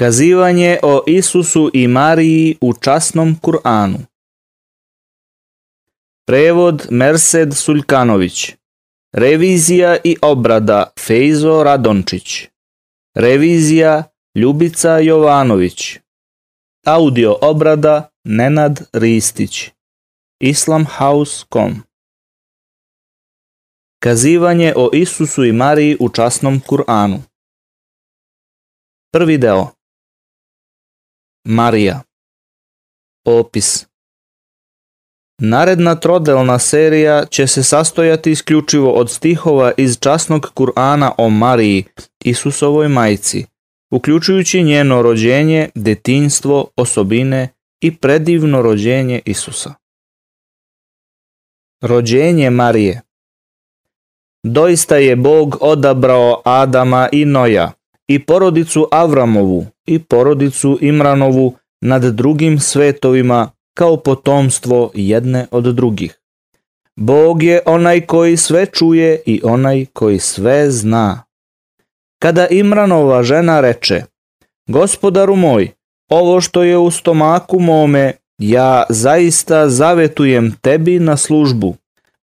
Kazivanje o Isusu i Mariji u časnom Kur'anu. Prevod Mersed Suljkanović Revizija i obrada Fejzo Radončić. Revizija Ljubica Jovanović. Audio obrada Nenad Ristić. Islamhouse.com Kazivanje o Isusu i Mariji u časnom Kur'anu. Prvi deo Marija Opis Naredna trodelna serija će se sastojati isključivo od stihova iz časnog Kur'ana o Mariji, Isusovoj majci, uključujući njeno rođenje, Detinstvo, osobine i predivno rođenje Isusa. Rođenje Marije Doista je Bog odabrao Adama i Noja, i porodicu Avramovu i porodicu Imranovu nad drugim svetovima kao potomstvo jedne od drugih. Bog je onaj koji sve čuje i onaj koji sve zna. Kada Imranova žena reče, gospodaru moj, ovo što je u stomaku mome, ja zaista zavetujem tebi na službu,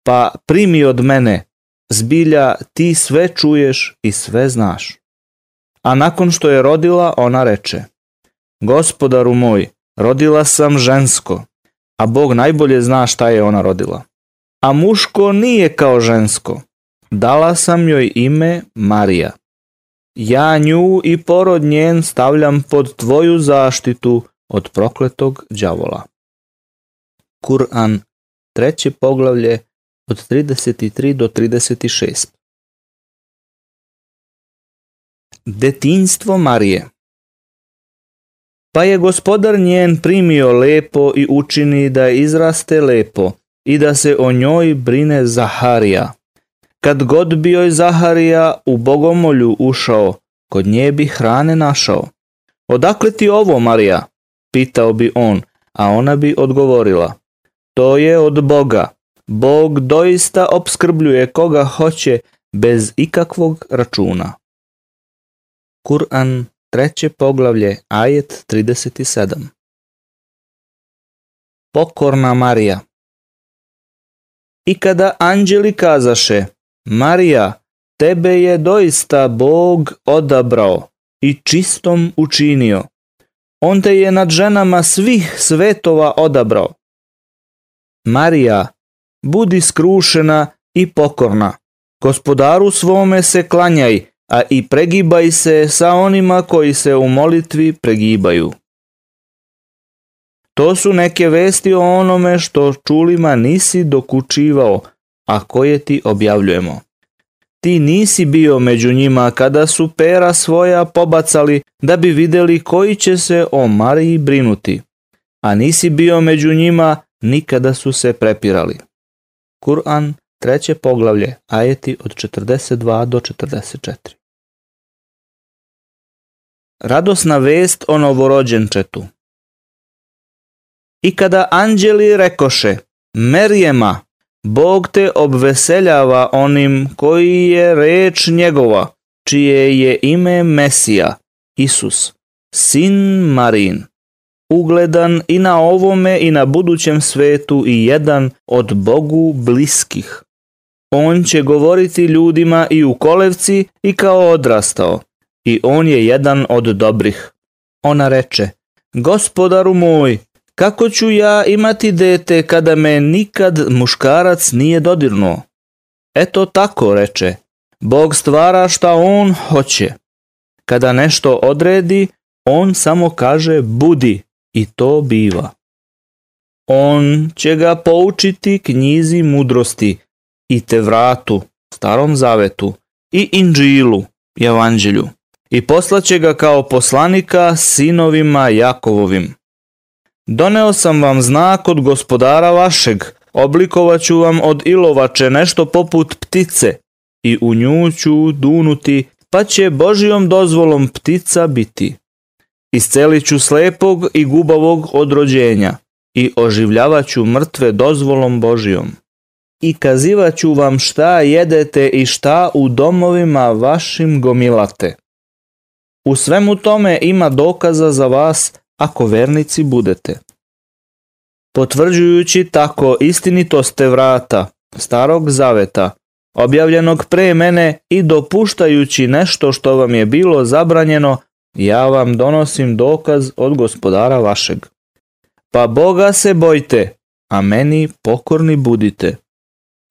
pa primi od mene, zbilja ti sve čuješ i sve znaš. A nakon što je rodila, ona reče, Gospodaru moj, rodila sam žensko, a Bog najbolje zna šta je ona rodila. A muško nije kao žensko. Dala sam joj ime Marija. Ja nju i porod njen stavljam pod tvoju zaštitu od prokletog đavola. Kur'an, treće poglavlje, od 33 do 36 detinstvo Marije. Pa je gospodar njen primio lepo i učini da izraste lepo i da se o njoj brine Zaharija. Kad god bio Zaharija u bogomolju ušao, kod nje bi hrane našao. Odakle ti ovo, Marija? Pitao bi on, a ona bi odgovorila. To je od Boga. Bog doista obskrbljuje koga hoće bez ikakvog računa. Kur'an, treće poglavlje, ajet 37. Pokorna Marija I kada anđeli kazaše, Marija, tebe je doista Bog odabrao i čistom učinio. On te je nad ženama svih svetova odabrao. Marija, budi skrušena i pokorna. Gospodaru svome se klanjaj, a i pregibaj se sa onima koji se u molitvi pregibaju. To su neke vesti o onome što čulima nisi dokučivao, a koje ti objavljujemo. Ti nisi bio među njima kada su pera svoja pobacali da bi videli koji će se o Mariji brinuti, a nisi bio među njima nikada su se prepirali. Kur'an Treće poglavlje, ajeti od 42 do 44. Radosna vest o novorođenčetu. I kada anđeli rekoše, Merijema, Bog te obveseljava onim koji je reč njegova, čije je ime Mesija, Isus, sin Marin, ugledan i na ovome i na budućem svetu i jedan od Bogu bliskih. On će govoriti ljudima i u kolevci i kao odrastao, i on je jedan od dobrih. Ona reče, gospodaru moj, kako ću ja imati dete kada me nikad muškarac nije dodirnuo? Eto tako, reče, Bog stvara šta on hoće. Kada nešto odredi, on samo kaže budi i to biva. On će ga poučiti knjizi mudrosti i Tevratu, Starom Zavetu, i Inđilu, i Evanđelju, i poslaće ga kao poslanika sinovima Jakovovim. Doneo sam vam znak od gospodara vašeg, oblikovat ću vam od ilovače nešto poput ptice, i u nju ću dunuti, pa će Božijom dozvolom ptica biti. Iscelit ću slepog i gubavog odrođenja, i oživljavat ću mrtve dozvolom Božijom i kazivaću vam šta jedete i šta u domovima vašim gomilate. U svemu tome ima dokaza za vas ako vernici budete. Potvrđujući tako istinitost vrata, starog zaveta, objavljenog pre mene i dopuštajući nešto što vam je bilo zabranjeno, ja vam donosim dokaz od gospodara vašeg. Pa Boga se bojte, a meni pokorni budite.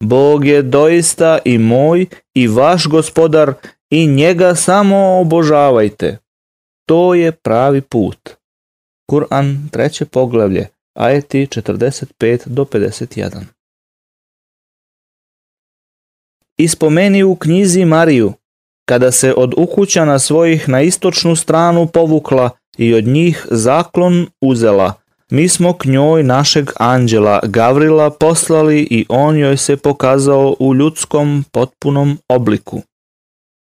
Bog je doista i moj i vaš gospodar i njega samo obožavajte. To je pravi put. Kur'an treće poglavlje, ajeti 45 do 51. Ispomeni u knjizi Mariju, kada se od ukućana svojih na istočnu stranu povukla i od njih zaklon uzela, mi smo k njoj našeg anđela Gavrila poslali i on joj se pokazao u ljudskom potpunom obliku.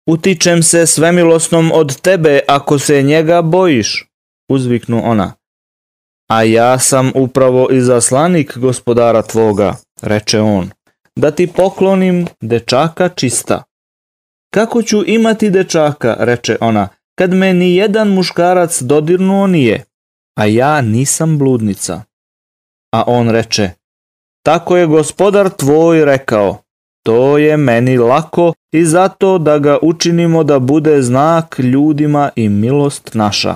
Utičem se svemilosnom od tebe ako se njega bojiš, uzviknu ona. A ja sam upravo i zaslanik gospodara tvoga, reče on, da ti poklonim dečaka čista. Kako ću imati dečaka, reče ona, kad me ni jedan muškarac dodirnuo nije a ja nisam bludnica. A on reče, tako je gospodar tvoj rekao, to je meni lako i zato da ga učinimo da bude znak ljudima i milost naša.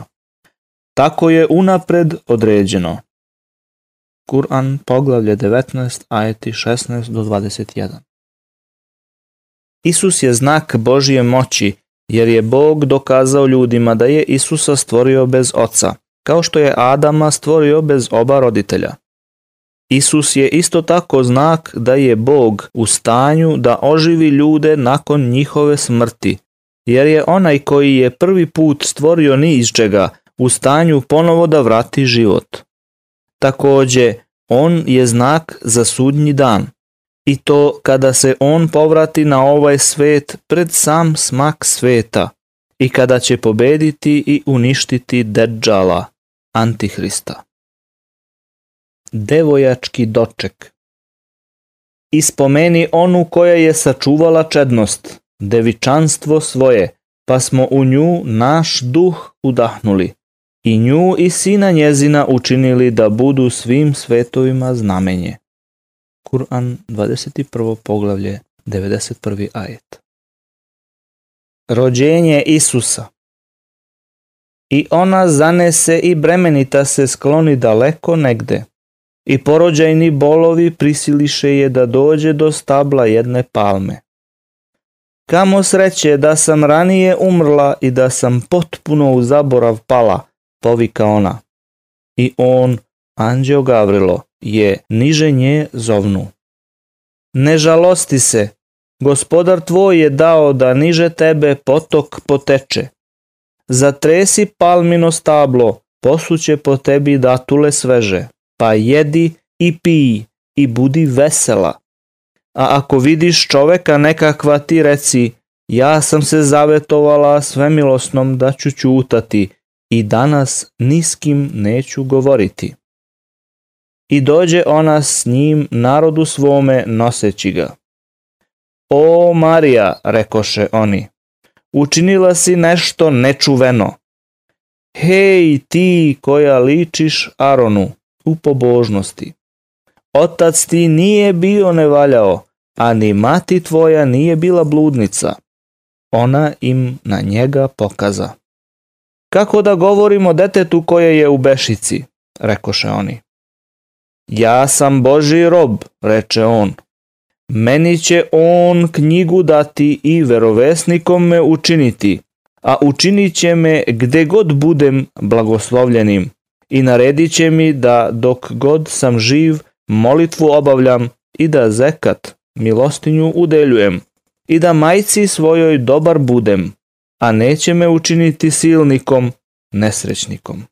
Tako je unapred određeno. Kur'an poglavlje 19, ajeti 16 do 21. Isus je znak Božije moći, jer je Bog dokazao ljudima da je Isusa stvorio bez oca – kao što je Adama stvorio bez oba roditelja. Isus je isto tako znak da je Bog u stanju da oživi ljude nakon njihove smrti, jer je onaj koji je prvi put stvorio ni iz čega u stanju ponovo da vrati život. Takođe, on je znak za sudnji dan, i to kada se on povrati na ovaj svet pred sam smak sveta i kada će pobediti i uništiti Deđala. Antihrista. Devojački doček Ispomeni spomeni onu koja je sačuvala čednost, devičanstvo svoje, pa smo u nju naš duh udahnuli i nju i sina njezina učinili da budu svim svetovima znamenje. Kur'an 21. poglavlje 91. ajet Rođenje Isusa i ona zanese i bremenita se skloni daleko negde. I porođajni bolovi prisiliše je da dođe do stabla jedne palme. Kamo sreće da sam ranije umrla i da sam potpuno u zaborav pala, povika ona. I on, anđeo Gavrilo, je niže nje zovnu. Ne žalosti se, gospodar tvoj je dao da niže tebe potok poteče Zatresi palmino stablo, posuće po tebi datule sveže, pa jedi i piji i budi vesela. A ako vidiš čoveka nekakva ti reci, ja sam se zavetovala svemilosnom da ću čutati i danas niskim neću govoriti. I dođe ona s njim narodu svome noseći ga. O Marija, rekoše oni, učinila si nešto nečuveno. Hej ti koja ličiš Aronu u pobožnosti. Otac ti nije bio nevaljao, a ni mati tvoja nije bila bludnica. Ona im na njega pokaza. Kako da govorimo detetu koje je u bešici, rekoše oni. Ja sam Boži rob, reče on, meni će on knjigu dati i verovesnikom me učiniti, a učinit će me gde god budem blagoslovljenim i naredit će mi da dok god sam živ molitvu obavljam i da zekat milostinju udeljujem i da majci svojoj dobar budem, a neće me učiniti silnikom, nesrećnikom.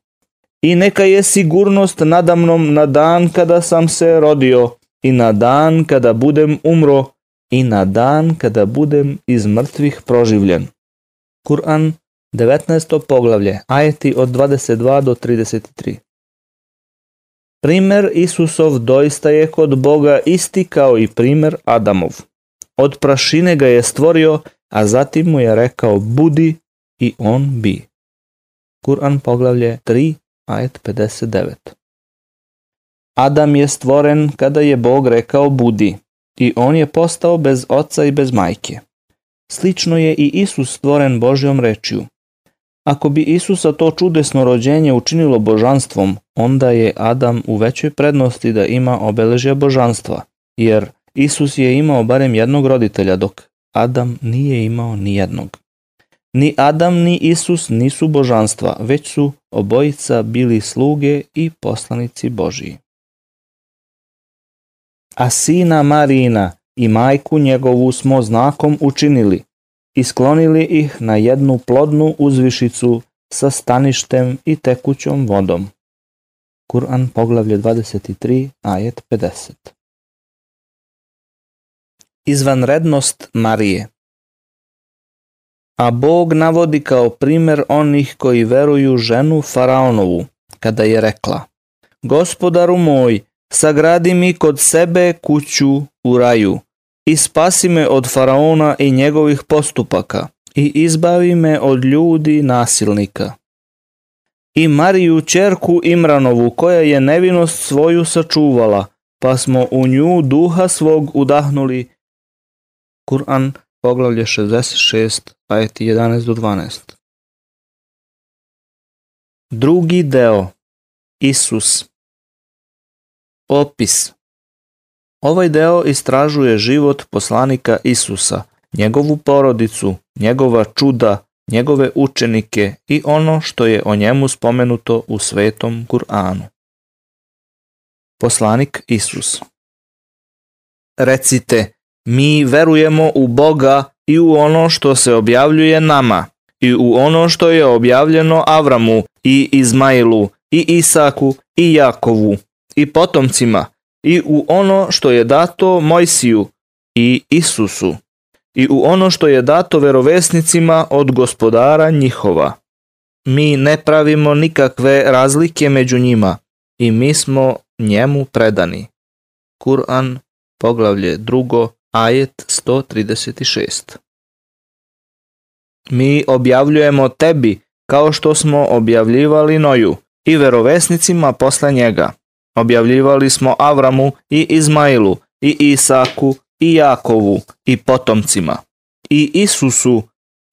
I neka je sigurnost nadamnom na dan kada sam se rodio, i na dan kada budem umro i na dan kada budem iz mrtvih proživljen. Kur'an 19. poglavlje, ajeti od 22 do 33. Primer Isusov doista je kod Boga isti kao i primer Adamov. Od prašine ga je stvorio, a zatim mu je rekao budi i on bi. Kur'an poglavlje 3, ajet 59. Adam je stvoren kada je Bog rekao budi i on je postao bez oca i bez majke. Slično je i Isus stvoren Božjom rečju. Ako bi Isusa to čudesno rođenje učinilo božanstvom, onda je Adam u većoj prednosti da ima obeležja božanstva, jer Isus je imao barem jednog roditelja, dok Adam nije imao ni jednog. Ni Adam ni Isus nisu božanstva, već su obojica bili sluge i poslanici Božiji a sina Marina i majku njegovu smo znakom učinili i sklonili ih na jednu plodnu uzvišicu sa staništem i tekućom vodom. Kur'an poglavlje 23, ajet 50. Izvanrednost Marije A Bog navodi kao primjer onih koji veruju ženu Faraonovu, kada je rekla Gospodaru moj, sagradi mi kod sebe kuću u raju i spasi me od faraona i njegovih postupaka i izbavi me od ljudi nasilnika. I Mariju čerku Imranovu koja je nevinost svoju sačuvala, pa smo u nju duha svog udahnuli. Kur'an poglavlje 66, ajeti 11 do 12. Drugi deo Isus Opis Ovaj deo istražuje život poslanika Isusa, njegovu porodicu, njegova čuda, njegove učenike i ono što je o njemu spomenuto u Svetom Kur'anu. Poslanik Isus Recite, mi verujemo u Boga i u ono što se objavljuje nama, i u ono što je objavljeno Avramu i Izmailu i Isaku i Jakovu i potomcima i u ono što je dato Mojsiju i Isusu i u ono što je dato verovesnicima od gospodara njihova. Mi ne pravimo nikakve razlike među njima i mi smo njemu predani. Kur'an, poglavlje 2, ajet 136. Mi objavljujemo tebi kao što smo objavljivali Noju i verovesnicima posle njega. Objavljivali smo Avramu i Izmailu i Isaku i Jakovu i potomcima i Isusu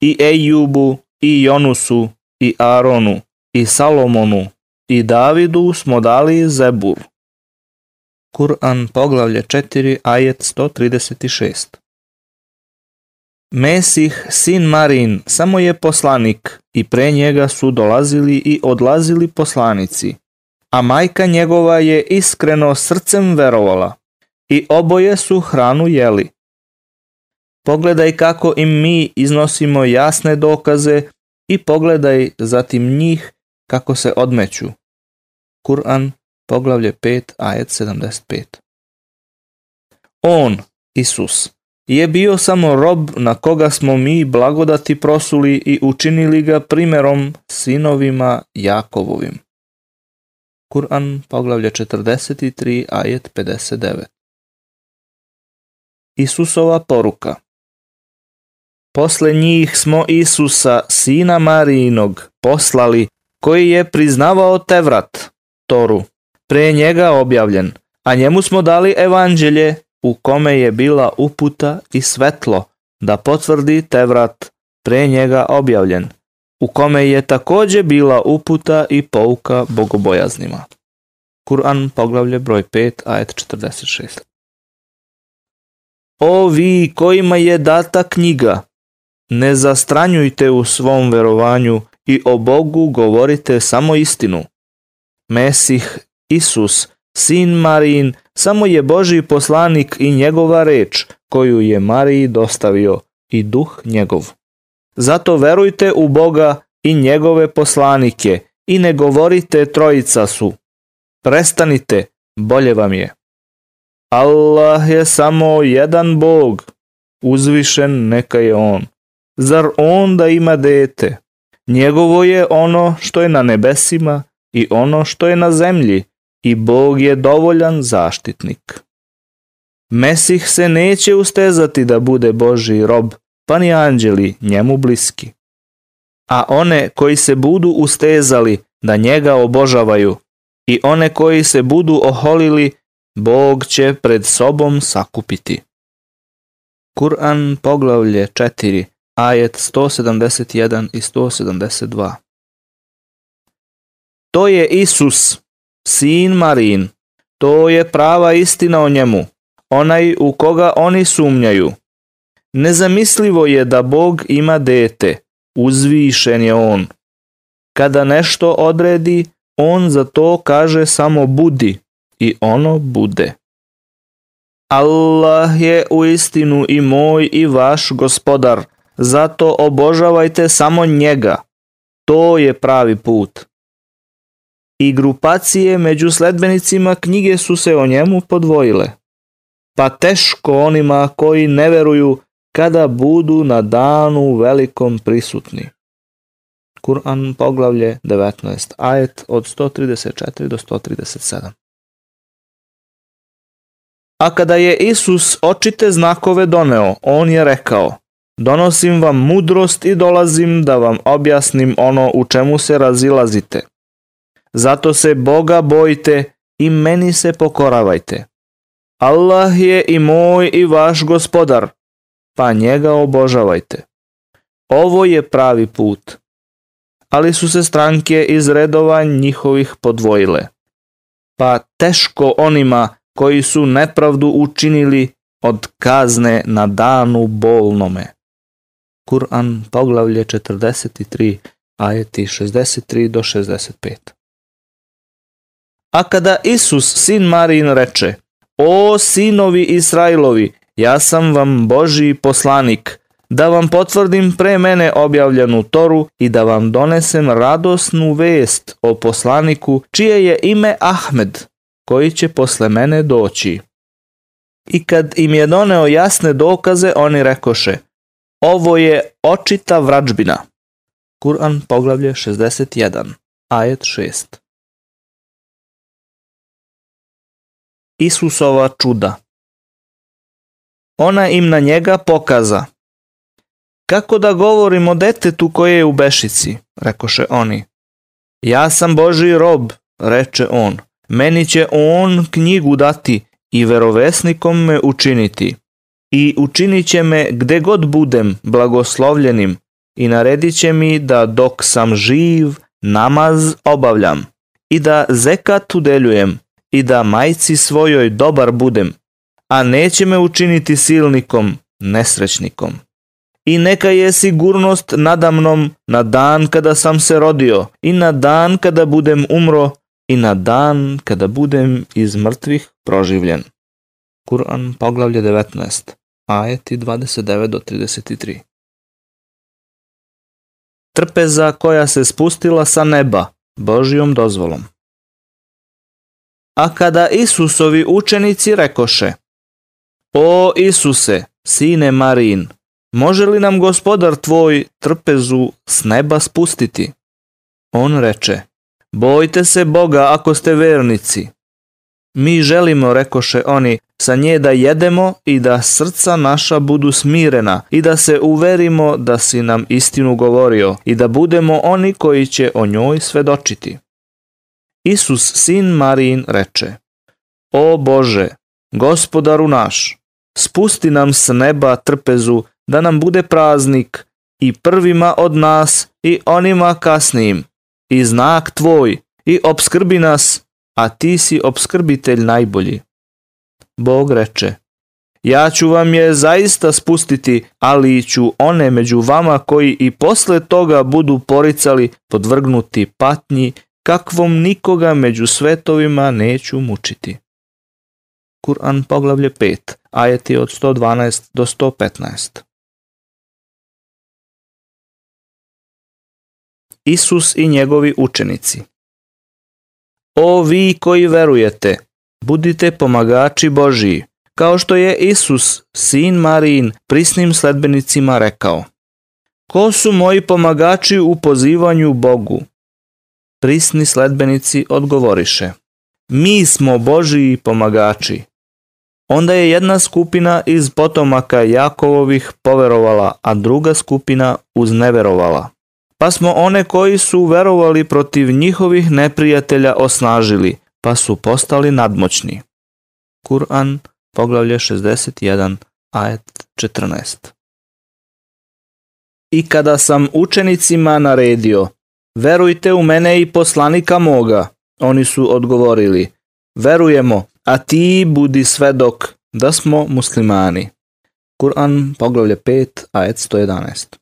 i Ejubu i Jonusu i Aronu i Salomonu i Davidu smo dali Zebur. Kur'an poglavlje 4 ajet 136 Mesih, sin Marin, samo je poslanik i pre njega su dolazili i odlazili poslanici, a majka njegova je iskreno srcem verovala i oboje su hranu jeli. Pogledaj kako im mi iznosimo jasne dokaze i pogledaj zatim njih kako se odmeću. Kur'an, poglavlje 5, ajet 75. On, Isus, je bio samo rob na koga smo mi blagodati prosuli i učinili ga primjerom sinovima Jakovovim. Kur'an, poglavlje 43, ajet 59. Isusova poruka Posle njih smo Isusa, sina Marijinog, poslali, koji je priznavao Tevrat, Toru, pre njega objavljen, a njemu smo dali evanđelje u kome je bila uputa i svetlo, da potvrdi Tevrat, pre njega objavljen, u kome je također bila uputa i pouka bogobojaznima. Kur'an poglavlje broj 5, ajet 46. O vi kojima je data knjiga, ne zastranjujte u svom verovanju i o Bogu govorite samo istinu. Mesih, Isus, sin Marin, samo je Boži poslanik i njegova reč koju je Mariji dostavio i duh njegov. Zato verujte u Boga i njegove poslanike i ne govorite trojica su. Prestanite, bolje vam je. Allah je samo jedan Bog, uzvišen neka je On. Zar On da ima dete? Njegovo je ono što je na nebesima i ono što je na zemlji i Bog je dovoljan zaštitnik. Mesih se neće ustezati da bude Boži rob, pa ni anđeli njemu bliski. A one koji se budu ustezali da njega obožavaju i one koji se budu oholili, Bog će pred sobom sakupiti. Kur'an poglavlje 4, ajet 171 i 172 To je Isus, sin Marin, to je prava istina o njemu, onaj u koga oni sumnjaju. Nezamislivo je da Bog ima dete, uzvišen je On. Kada nešto odredi, On za to kaže samo budi i ono bude. Allah je u istinu i moj i vaš gospodar, zato obožavajte samo njega. To je pravi put. I grupacije među sledbenicima knjige su se o njemu podvojile. Pa teško onima koji ne veruju kada budu na danu velikom prisutni. Kur'an poglavlje 19, ajet od 134 do 137. A kada je Isus očite znakove doneo, on je rekao, donosim vam mudrost i dolazim da vam objasnim ono u čemu se razilazite. Zato se Boga bojite i meni se pokoravajte. Allah je i moj i vaš gospodar, pa njega obožavajte. Ovo je pravi put. Ali su se stranke iz redova njihovih podvojile. Pa teško onima koji su nepravdu učinili od kazne na danu bolnome. Kur'an poglavlje 43, ajeti 63 do 65. A kada Isus, sin Marin, reče, O sinovi Israilovi, ja sam vam Božji poslanik, da vam potvrdim pre mene objavljenu Toru i da vam donesem radosnu vest o poslaniku čije je ime Ahmed, koji će posle mene doći. I kad im je doneo jasne dokaze, oni rekoše, ovo je očita vrađbina. Kur'an poglavlje 61, ajet 6. Isusova čuda ona im na njega pokaza. Kako da govorim o detetu koje je u bešici, rekoše oni. Ja sam Boži rob, reče on, meni će on knjigu dati i verovesnikom me učiniti. I učinit će me gde god budem blagoslovljenim i naredit će mi da dok sam živ namaz obavljam i da zekat udeljujem i da majci svojoj dobar budem a neće me učiniti silnikom, nesrećnikom. I neka je sigurnost nadamnom na dan kada sam se rodio, i na dan kada budem umro, i na dan kada budem iz mrtvih proživljen. Kur'an poglavlje 19, ajeti 29 do 33. Trpeza koja se spustila sa neba, Božijom dozvolom. A kada Isusovi učenici rekoše, o Isuse, sine Marin, može li nam gospodar tvoj trpezu s neba spustiti? On reče, bojte se Boga ako ste vernici. Mi želimo, rekoše oni, sa nje da jedemo i da srca naša budu smirena i da se uverimo da si nam istinu govorio i da budemo oni koji će o njoj svedočiti. Isus sin Marin reče, O Bože, gospodaru naš, spusti nam s neba trpezu, da nam bude praznik i prvima od nas i onima kasnijim, i znak tvoj, i obskrbi nas, a ti si obskrbitelj najbolji. Bog reče, ja ću vam je zaista spustiti, ali ću one među vama koji i posle toga budu poricali podvrgnuti patnji, kakvom nikoga među svetovima neću mučiti. Kur'an poglavlje 5, ajeti od 112 do 115. Isus i njegovi učenici O vi koji verujete, budite pomagači Božiji, kao što je Isus, sin Marin, prisnim sledbenicima rekao. Ko su moji pomagači u pozivanju Bogu? Prisni sledbenici odgovoriše. Mi smo Božiji pomagači. Onda je jedna skupina iz potomaka Jakovovih poverovala, a druga skupina uzneverovala. Pa smo one koji su verovali protiv njihovih neprijatelja osnažili, pa su postali nadmoćni. Kur'an, poglavlje 61, ajet 14. I kada sam učenicima naredio, verujte u mene i poslanika moga, oni su odgovorili, verujemo, a ti budi svedok da smo muslimani. Kur'an, poglavlje 5, ajet 111.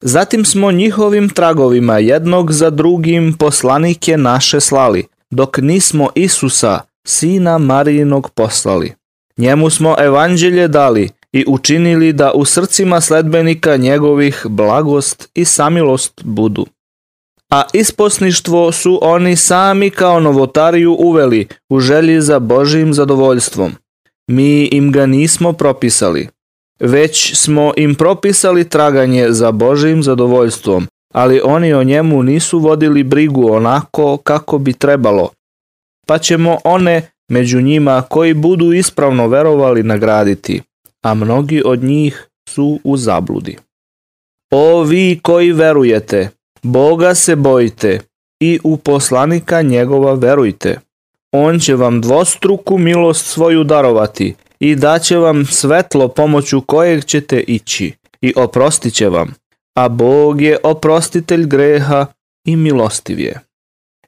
Zatim smo njihovim tragovima jednog za drugim poslanike naše slali, dok nismo Isusa, sina Marijinog poslali. Njemu smo evanđelje dali i učinili da u srcima sledbenika njegovih blagost i samilost budu a isposništvo su oni sami kao novotariju uveli u želji za Božim zadovoljstvom. Mi im ga nismo propisali, već smo im propisali traganje za Božim zadovoljstvom, ali oni o njemu nisu vodili brigu onako kako bi trebalo, pa ćemo one među njima koji budu ispravno verovali nagraditi, a mnogi od njih su u zabludi. O vi koji verujete, Boga se bojite i u poslanika njegova verujte. On će vam dvostruku milost svoju darovati i daće vam svetlo pomoću kojeg ćete ići i oprostit će vam, a Bog je oprostitelj greha i milostiv je.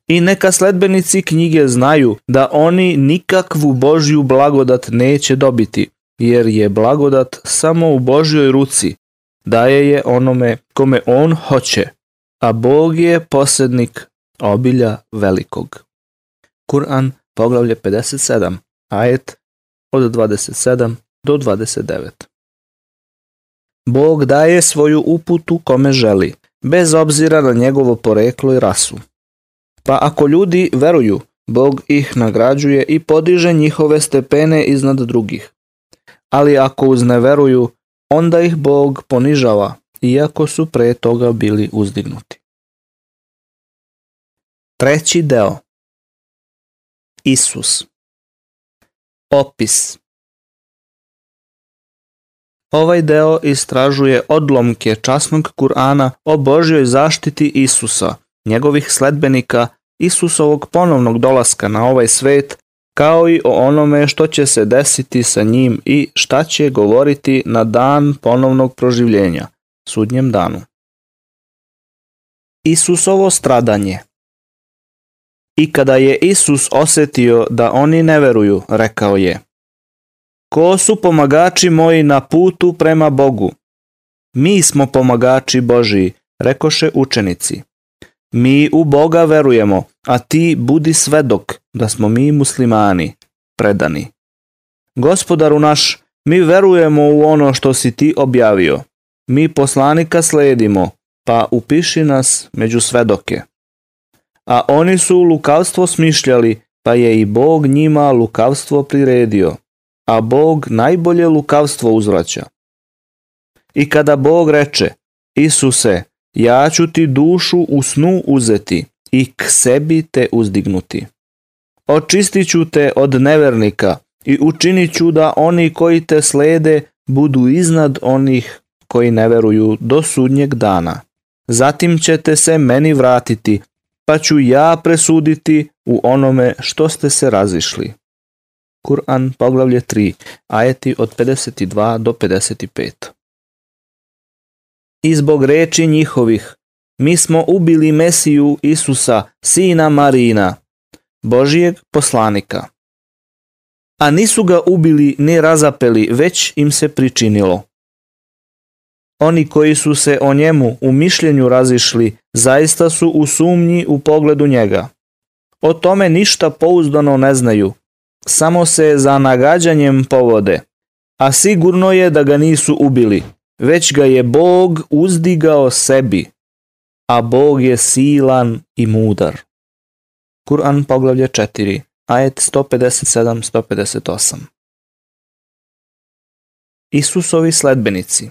I neka sledbenici knjige znaju da oni nikakvu Božju blagodat neće dobiti, jer je blagodat samo u Božjoj ruci, daje je onome kome on hoće a Bog je posrednik obilja velikog. Kur'an, poglavlje 57, ajet od 27 do 29. Bog daje svoju uputu kome želi, bez obzira na njegovo poreklo i rasu. Pa ako ljudi veruju, Bog ih nagrađuje i podiže njihove stepene iznad drugih. Ali ako uzneveruju, onda ih Bog ponižava iako su pre toga bili uzdignuti. Treći deo Isus Opis Ovaj deo istražuje odlomke časnog Kur'ana o Božjoj zaštiti Isusa, njegovih sledbenika, Isusovog ponovnog dolaska na ovaj svet, kao i o onome što će se desiti sa njim i šta će govoriti na dan ponovnog proživljenja – sudnjem danu. Isusovo stradanje I kada je Isus osjetio da oni ne veruju, rekao je Ko su pomagači moji na putu prema Bogu? Mi smo pomagači Božiji, rekoše učenici. Mi u Boga verujemo, a ti budi svedok da smo mi muslimani, predani. Gospodaru naš, mi verujemo u ono što si ti objavio mi poslanika sledimo, pa upiši nas među svedoke. A oni su lukavstvo smišljali, pa je i Bog njima lukavstvo priredio, a Bog najbolje lukavstvo uzvraća. I kada Bog reče, Isuse, ja ću ti dušu u snu uzeti i k sebi te uzdignuti. Očistit ću te od nevernika i učinit ću da oni koji te slede budu iznad onih koji ne veruju do sudnjeg dana. Zatim ćete se meni vratiti, pa ću ja presuditi u onome što ste se razišli. Kur'an poglavlje 3, ajeti od 52 do 55. I zbog reči njihovih, mi smo ubili Mesiju Isusa, sina Marina, Božijeg poslanika. A nisu ga ubili ni razapeli, već im se pričinilo. Oni koji su se o njemu u mišljenju razišli zaista su u sumnji u pogledu njega. O tome ništa pouzdano ne znaju, samo se za nagađanjem povode, a sigurno je da ga nisu ubili, već ga je Bog uzdigao sebi, a Bog je silan i mudar. Kur'an poglavlje 4, ajet 157-158 Isusovi sledbenici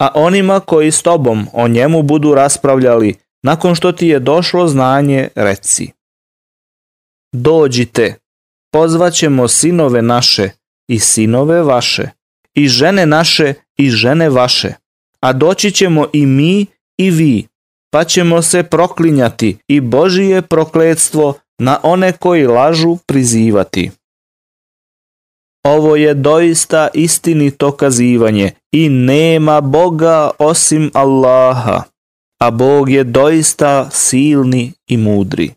a onima koji s tobom o njemu budu raspravljali, nakon što ti je došlo znanje, reci. Dođite, pozvaćemo sinove naše i sinove vaše, i žene naše i žene vaše, a doći ćemo i mi i vi, pa ćemo se proklinjati i Božije prokledstvo na one koji lažu prizivati. Ovo je doista istinito kazivanje i nema Boga osim Allaha, a Bog je doista silni i mudri.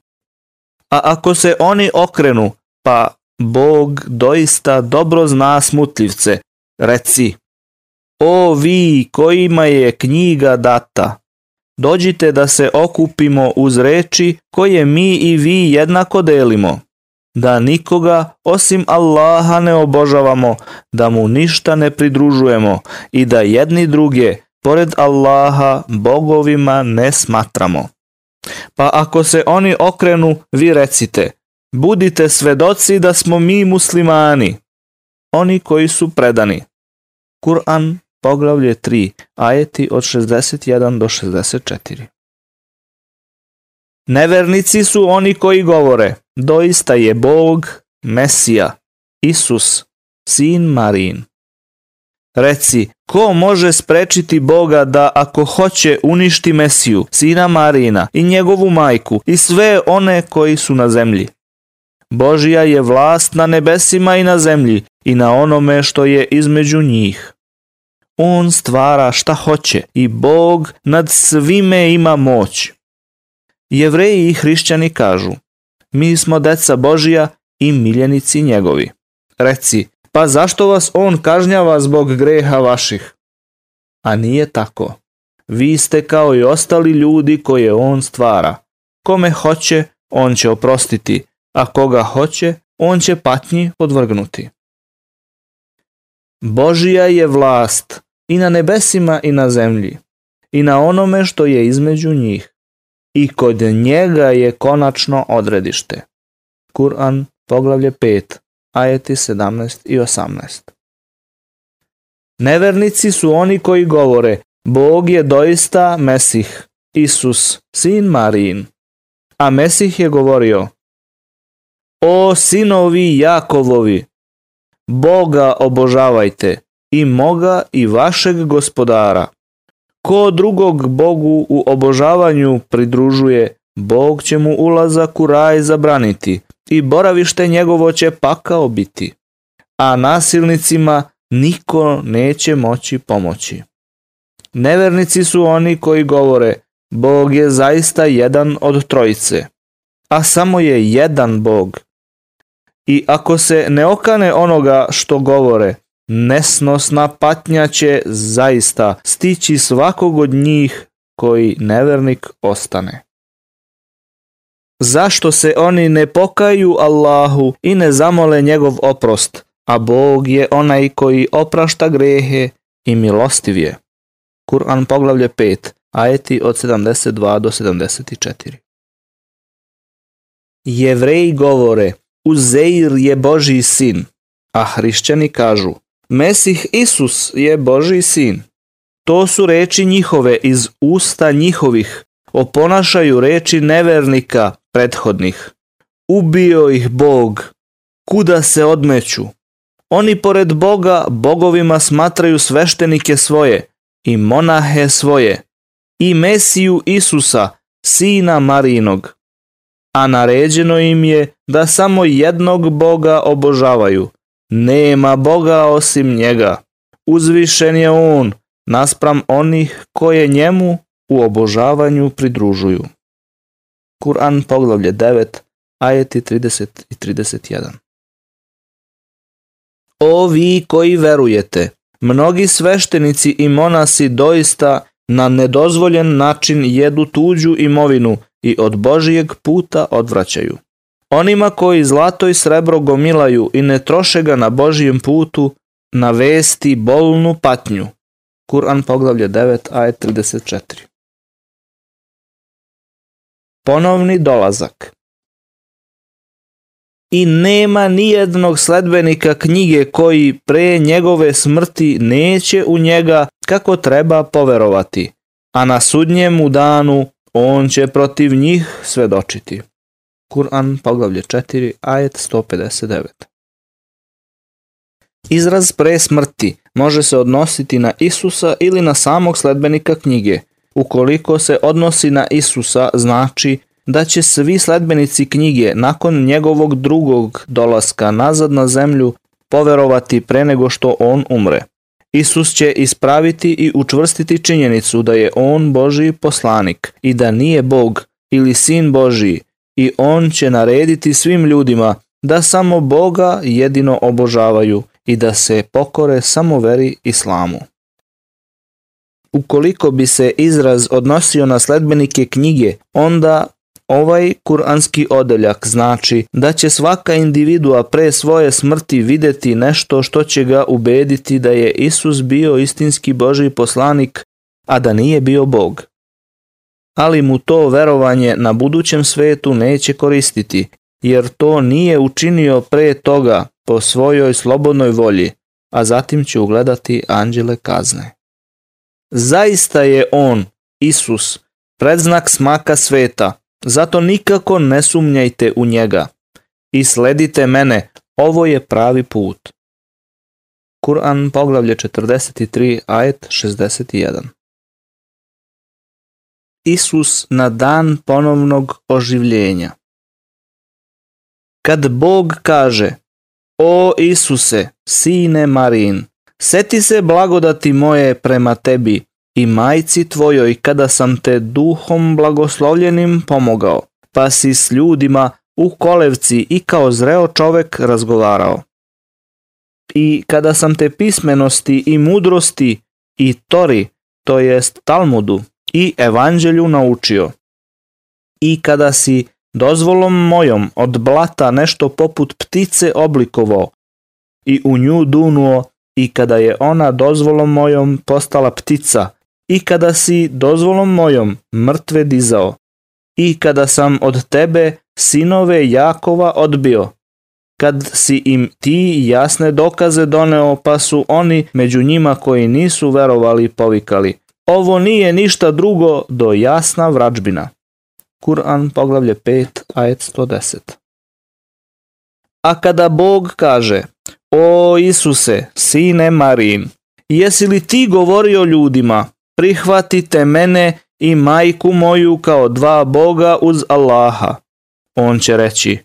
A ako se oni okrenu, pa Bog doista dobro zna smutljivce, reci. O vi kojima je knjiga data, dođite da se okupimo uz reči koje mi i vi jednako delimo da nikoga osim Allaha ne obožavamo, da mu ništa ne pridružujemo i da jedni druge, pored Allaha, bogovima ne smatramo. Pa ako se oni okrenu, vi recite, budite svedoci da smo mi muslimani, oni koji su predani. Kur'an, poglavlje 3, ajeti od 61 do 64. Nevernici su oni koji govore, doista je Bog, Mesija, Isus, sin Marin. Reci, ko može sprečiti Boga da ako hoće uništi Mesiju, sina Marina i njegovu majku i sve one koji su na zemlji? Božija je vlast na nebesima i na zemlji i na onome što je između njih. On stvara šta hoće i Bog nad svime ima moć. Jevreji i hrišćani kažu, mi smo deca Božija i miljenici njegovi. Reci, pa zašto vas on kažnjava zbog greha vaših? A nije tako. Vi ste kao i ostali ljudi koje on stvara. Kome hoće, on će oprostiti, a koga hoće, on će patnji odvrgnuti. Božija je vlast i na nebesima i na zemlji i na onome što je između njih i kod njega je konačno odredište. Kur'an, poglavlje 5, ajeti 17 i 18. Nevernici su oni koji govore, Bog je doista Mesih, Isus, sin Marijin. A Mesih je govorio, O sinovi Jakovovi, Boga obožavajte i moga i vašeg gospodara, Ko drugog Bogu u obožavanju pridružuje, Bog će mu ulazak u raj zabraniti i boravište njegovo će pakao biti, a nasilnicima niko neće moći pomoći. Nevernici su oni koji govore, Bog je zaista jedan od trojice, a samo je jedan Bog. I ako se ne okane onoga što govore, Nesnosna patnja će zaista stići svakog od njih koji nevernik ostane. Zašto se oni ne pokaju Allahu i ne zamole njegov oprost, a Bog je onaj koji oprašta grehe i milostiv je. Kur'an poglavlje 5, ajeti od 72 do 74. Jevreji govore, Uzeir je Božji sin, a hrišćani kažu, Mesih Isus je Boži sin. To su reči njihove iz usta njihovih, oponašaju reči nevernika prethodnih. Ubio ih Bog, kuda se odmeću. Oni pored Boga bogovima smatraju sveštenike svoje i monahe svoje i Mesiju Isusa, sina Marinog. A naređeno im je da samo jednog Boga obožavaju – nema Boga osim njega. Uzvišen je on naspram onih koje njemu u obožavanju pridružuju. Kur'an poglavlje 9, ajeti 30 i 31. O vi koji verujete, mnogi sveštenici i monasi doista na nedozvoljen način jedu tuđu imovinu i od Božijeg puta odvraćaju. Onima koji zlato i srebro gomilaju i ne troše ga na Božijem putu, navesti bolnu patnju. Kur'an poglavlje 9, aj 34. Ponovni dolazak i nema nijednog sledbenika knjige koji pre njegove smrti neće u njega kako treba poverovati, a na sudnjemu danu on će protiv njih svedočiti. Kur'an, poglavlje 4, ajet 159. Izraz pre smrti može se odnositi na Isusa ili na samog sledbenika knjige. Ukoliko se odnosi na Isusa, znači da će svi sledbenici knjige nakon njegovog drugog dolaska nazad na zemlju poverovati pre nego što on umre. Isus će ispraviti i učvrstiti činjenicu da je on Božji poslanik i da nije Bog ili sin Božiji, i on će narediti svim ljudima da samo Boga jedino obožavaju i da se pokore samo veri islamu. Ukoliko bi se izraz odnosio na sledbenike knjige, onda ovaj kuranski odeljak znači da će svaka individua pre svoje smrti vidjeti nešto što će ga ubediti da je Isus bio istinski Boži poslanik, a da nije bio Bog ali mu to verovanje na budućem svetu neće koristiti, jer to nije učinio pre toga po svojoj slobodnoj volji, a zatim će ugledati anđele kazne. Zaista je on, Isus, predznak smaka sveta, zato nikako ne sumnjajte u njega. I sledite mene, ovo je pravi put. Kur'an poglavlje 43, ajet 61 Isus na dan ponovnog oživljenja. Kad Bog kaže, o Isuse, sine Marin, seti se blagodati moje prema tebi i majci tvojoj kada sam te duhom blagoslovljenim pomogao, pa si s ljudima u kolevci i kao zreo čovek razgovarao. I kada sam te pismenosti i mudrosti i tori, to jest Talmudu, i evanđelju naučio. I kada si dozvolom mojom od blata nešto poput ptice oblikovao i u nju dunuo i kada je ona dozvolom mojom postala ptica i kada si dozvolom mojom mrtve dizao i kada sam od tebe sinove Jakova odbio kad si im ti jasne dokaze doneo pa su oni među njima koji nisu verovali povikali ovo nije ništa drugo do jasna vračbina. Kur'an poglavlje 5, ajet 110. A kada Bog kaže, o Isuse, sine Marin, jesi li ti govorio ljudima, prihvatite mene i majku moju kao dva Boga uz Allaha? On će reći,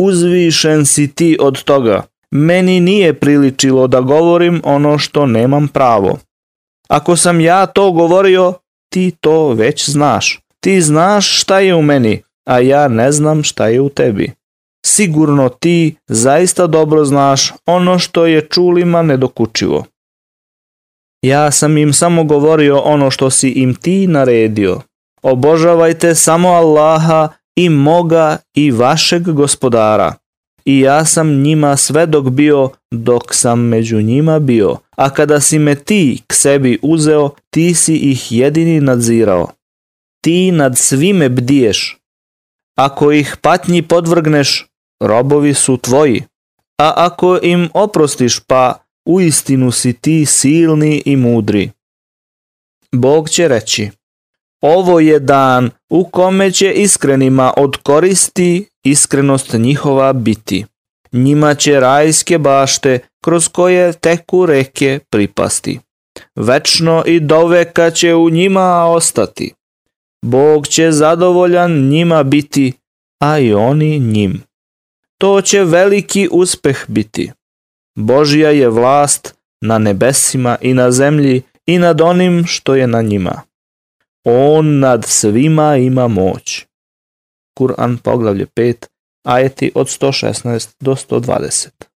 uzvišen si ti od toga, meni nije priličilo da govorim ono što nemam pravo. Ako sam ja to govorio, ti to već znaš. Ti znaš šta je u meni, a ja ne znam šta je u tebi. Sigurno ti zaista dobro znaš ono što je čulima nedokučivo. Ja sam im samo govorio ono što si im ti naredio. Obožavajte samo Allaha i moga i vašeg gospodara i ja sam njima sve dok bio dok sam među njima bio, a kada si me ti k sebi uzeo, ti si ih jedini nadzirao. Ti nad svime bdiješ. Ako ih patnji podvrgneš, robovi su tvoji. A ako im oprostiš, pa uistinu si ti silni i mudri. Bog će reći. Ovo je dan u kome će iskrenima od koristi iskrenost njihova biti. Njima će rajske bašte kroz koje teku reke pripasti. Večno i doveka će u njima ostati. Bog će zadovoljan njima biti, a i oni njim. To će veliki uspeh biti. Božja je vlast na nebesima i na zemlji i nad onim što je na njima. On nad svima ima moć. Kur'an poglavlje 5, ajeti od 116 do 120.